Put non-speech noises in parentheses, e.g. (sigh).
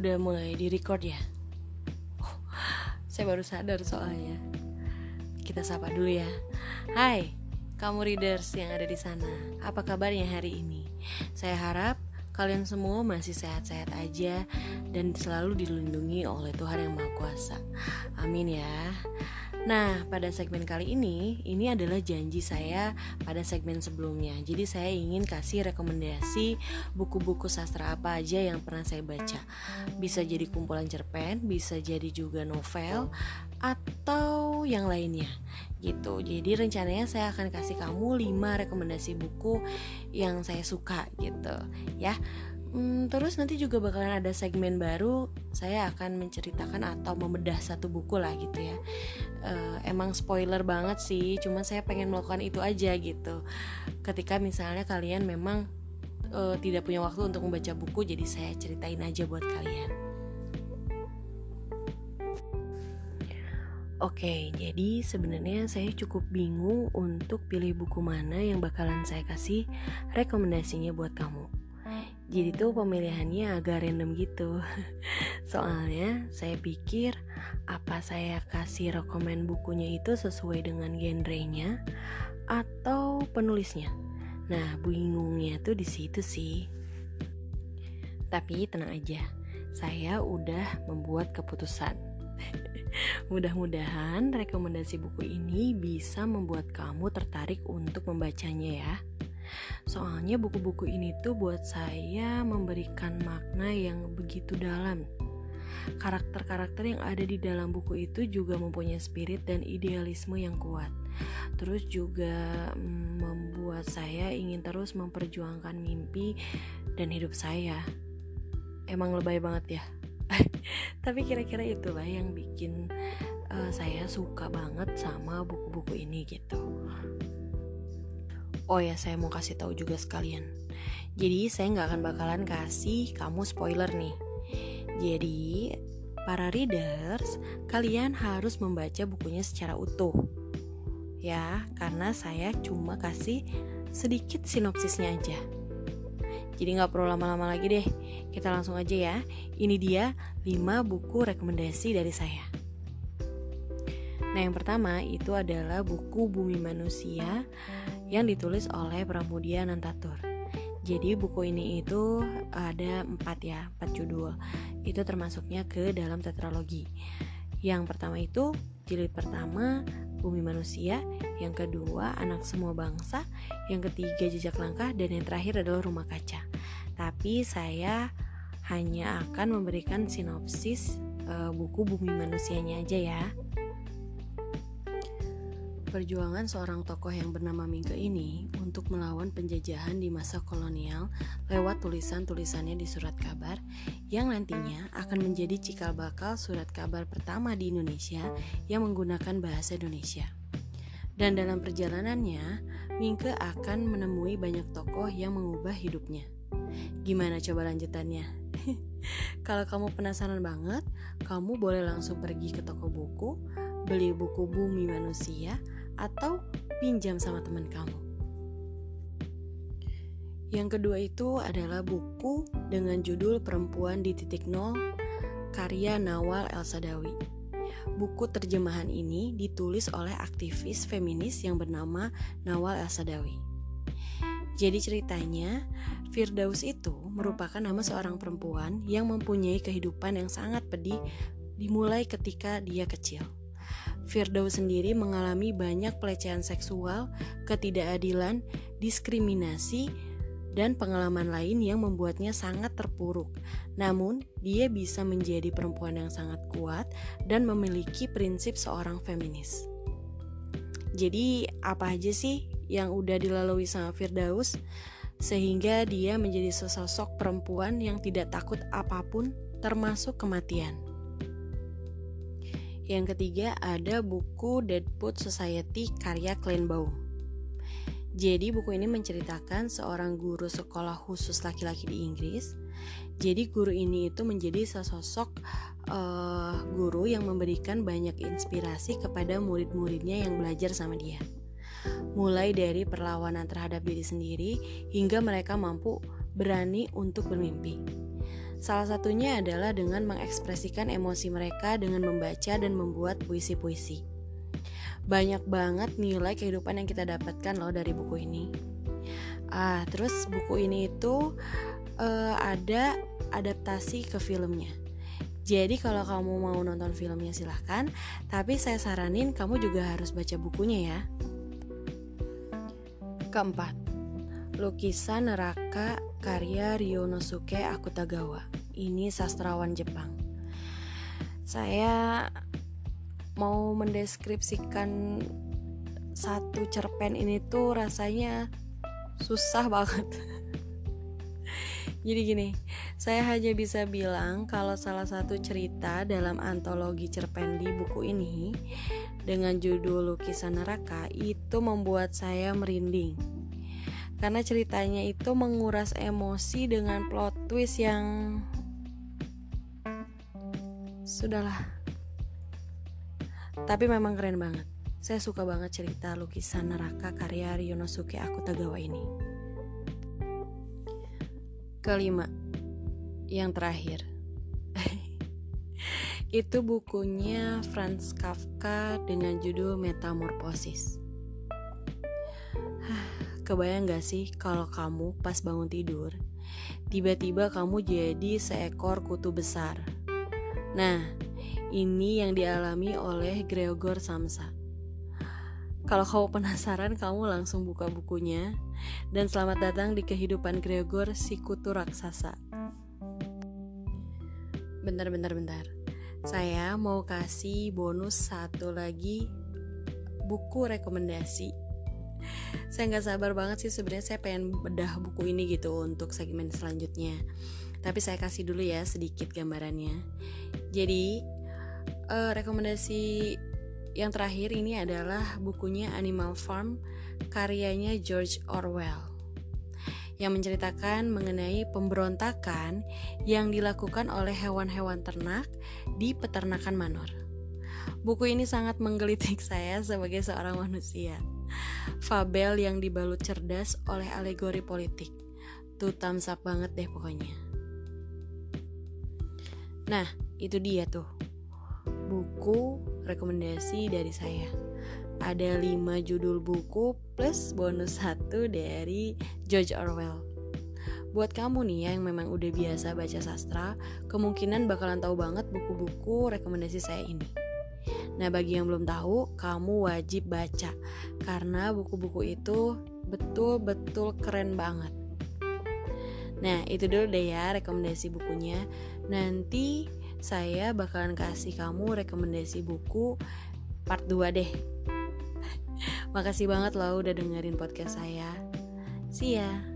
udah mulai di record ya? Oh, saya baru sadar soalnya. Kita sapa dulu ya. Hai, kamu readers yang ada di sana. Apa kabarnya hari ini? Saya harap kalian semua masih sehat-sehat aja dan selalu dilindungi oleh Tuhan yang Maha Kuasa. Amin ya. Nah, pada segmen kali ini, ini adalah janji saya pada segmen sebelumnya. Jadi saya ingin kasih rekomendasi buku-buku sastra apa aja yang pernah saya baca. Bisa jadi kumpulan cerpen, bisa jadi juga novel, atau yang lainnya gitu. Jadi rencananya saya akan kasih kamu 5 rekomendasi buku yang saya suka gitu ya. Hmm, terus nanti juga bakalan ada segmen baru saya akan menceritakan atau membedah satu buku lah gitu ya. Uh, emang spoiler banget sih cuma saya pengen melakukan itu aja gitu. Ketika misalnya kalian memang uh, tidak punya waktu untuk membaca buku jadi saya ceritain aja buat kalian. Oke, jadi sebenarnya saya cukup bingung untuk pilih buku mana yang bakalan saya kasih rekomendasinya buat kamu jadi tuh pemilihannya agak random gitu. (laughs) Soalnya saya pikir apa saya kasih rekomen bukunya itu sesuai dengan genrenya atau penulisnya? Nah bingungnya tuh di situ sih. Tapi tenang aja saya udah membuat keputusan. (laughs) Mudah-mudahan rekomendasi buku ini bisa membuat kamu tertarik untuk membacanya ya. Soalnya buku-buku ini tuh buat saya memberikan makna yang begitu dalam. Karakter-karakter yang ada di dalam buku itu juga mempunyai spirit dan idealisme yang kuat. Terus juga mm, membuat saya ingin terus memperjuangkan mimpi dan hidup saya. Emang lebay banget ya. (laughs) Tapi kira-kira itulah yang bikin uh, saya suka banget sama buku-buku ini gitu. Oh ya, saya mau kasih tahu juga sekalian. Jadi saya nggak akan bakalan kasih kamu spoiler nih. Jadi para readers, kalian harus membaca bukunya secara utuh. Ya, karena saya cuma kasih sedikit sinopsisnya aja. Jadi nggak perlu lama-lama lagi deh. Kita langsung aja ya. Ini dia 5 buku rekomendasi dari saya. Nah, yang pertama itu adalah buku Bumi Manusia yang ditulis oleh Pramudia Nantatur. Jadi buku ini itu ada empat ya, empat judul. Itu termasuknya ke dalam tetralogi. Yang pertama itu jilid pertama Bumi Manusia, yang kedua Anak Semua Bangsa, yang ketiga Jejak Langkah, dan yang terakhir adalah Rumah Kaca. Tapi saya hanya akan memberikan sinopsis uh, buku Bumi Manusianya aja ya. Perjuangan seorang tokoh yang bernama Mingke ini untuk melawan penjajahan di masa kolonial lewat tulisan-tulisannya di surat kabar yang nantinya akan menjadi cikal bakal surat kabar pertama di Indonesia yang menggunakan bahasa Indonesia. Dan dalam perjalanannya, Mingke akan menemui banyak tokoh yang mengubah hidupnya. Gimana coba lanjutannya? (laughs) Kalau kamu penasaran banget, kamu boleh langsung pergi ke toko buku, beli buku Bumi Manusia, atau pinjam sama teman kamu. Yang kedua itu adalah buku dengan judul Perempuan di Titik Nol karya Nawal El Sadawi. Buku terjemahan ini ditulis oleh aktivis feminis yang bernama Nawal El Sadawi. Jadi ceritanya, Firdaus itu merupakan nama seorang perempuan yang mempunyai kehidupan yang sangat pedih dimulai ketika dia kecil. Firdaus sendiri mengalami banyak pelecehan seksual, ketidakadilan, diskriminasi, dan pengalaman lain yang membuatnya sangat terpuruk. Namun, dia bisa menjadi perempuan yang sangat kuat dan memiliki prinsip seorang feminis. Jadi, apa aja sih yang udah dilalui sama Firdaus sehingga dia menjadi sesosok perempuan yang tidak takut apa pun termasuk kematian? Yang ketiga ada buku Deadwood Society karya Klein Baum. Jadi buku ini menceritakan seorang guru sekolah khusus laki-laki di Inggris. Jadi guru ini itu menjadi sesosok uh, guru yang memberikan banyak inspirasi kepada murid-muridnya yang belajar sama dia. Mulai dari perlawanan terhadap diri sendiri hingga mereka mampu berani untuk bermimpi. Salah satunya adalah dengan mengekspresikan emosi mereka dengan membaca dan membuat puisi-puisi. Banyak banget nilai kehidupan yang kita dapatkan loh dari buku ini. Ah, terus buku ini itu uh, ada adaptasi ke filmnya. Jadi kalau kamu mau nonton filmnya silahkan, tapi saya saranin kamu juga harus baca bukunya ya. Keempat, lukisan neraka karya Ryonosuke Akutagawa. Ini sastrawan Jepang. Saya mau mendeskripsikan satu cerpen ini tuh rasanya susah banget. (laughs) Jadi gini, saya hanya bisa bilang kalau salah satu cerita dalam antologi cerpen di buku ini dengan judul Lukisan Neraka itu membuat saya merinding. Karena ceritanya itu menguras emosi dengan plot twist yang sudahlah. Tapi memang keren banget. Saya suka banget cerita lukisan neraka karya Ryonosuke Akutagawa ini. Kelima, yang terakhir. (laughs) Itu bukunya Franz Kafka dengan judul Metamorphosis. Kebayang gak sih kalau kamu pas bangun tidur, tiba-tiba kamu jadi seekor kutu besar. Nah, ini yang dialami oleh Gregor Samsa. Kalau kamu penasaran, kamu langsung buka bukunya dan selamat datang di kehidupan Gregor si kutu raksasa. Bentar, bentar, bentar. Saya mau kasih bonus satu lagi buku rekomendasi. Saya nggak sabar banget sih sebenarnya saya pengen bedah buku ini gitu untuk segmen selanjutnya. Tapi saya kasih dulu ya sedikit gambarannya. Jadi uh, rekomendasi yang terakhir ini adalah bukunya Animal Farm karyanya George Orwell yang menceritakan mengenai pemberontakan yang dilakukan oleh hewan-hewan ternak di peternakan manor. Buku ini sangat menggelitik (laughs) saya sebagai seorang manusia. Fabel yang dibalut cerdas oleh alegori politik. Tuh thumbs up banget deh pokoknya. Nah, itu dia tuh. Buku rekomendasi dari saya. Ada 5 judul buku plus bonus satu dari George Orwell. Buat kamu nih yang memang udah biasa baca sastra, kemungkinan bakalan tahu banget buku-buku rekomendasi saya ini. Nah, bagi yang belum tahu, kamu wajib baca karena buku-buku itu betul-betul keren banget. Nah, itu dulu deh ya rekomendasi bukunya. Nanti saya bakalan kasih kamu rekomendasi buku part 2 deh. (laughs) Makasih banget loh udah dengerin podcast saya. See ya.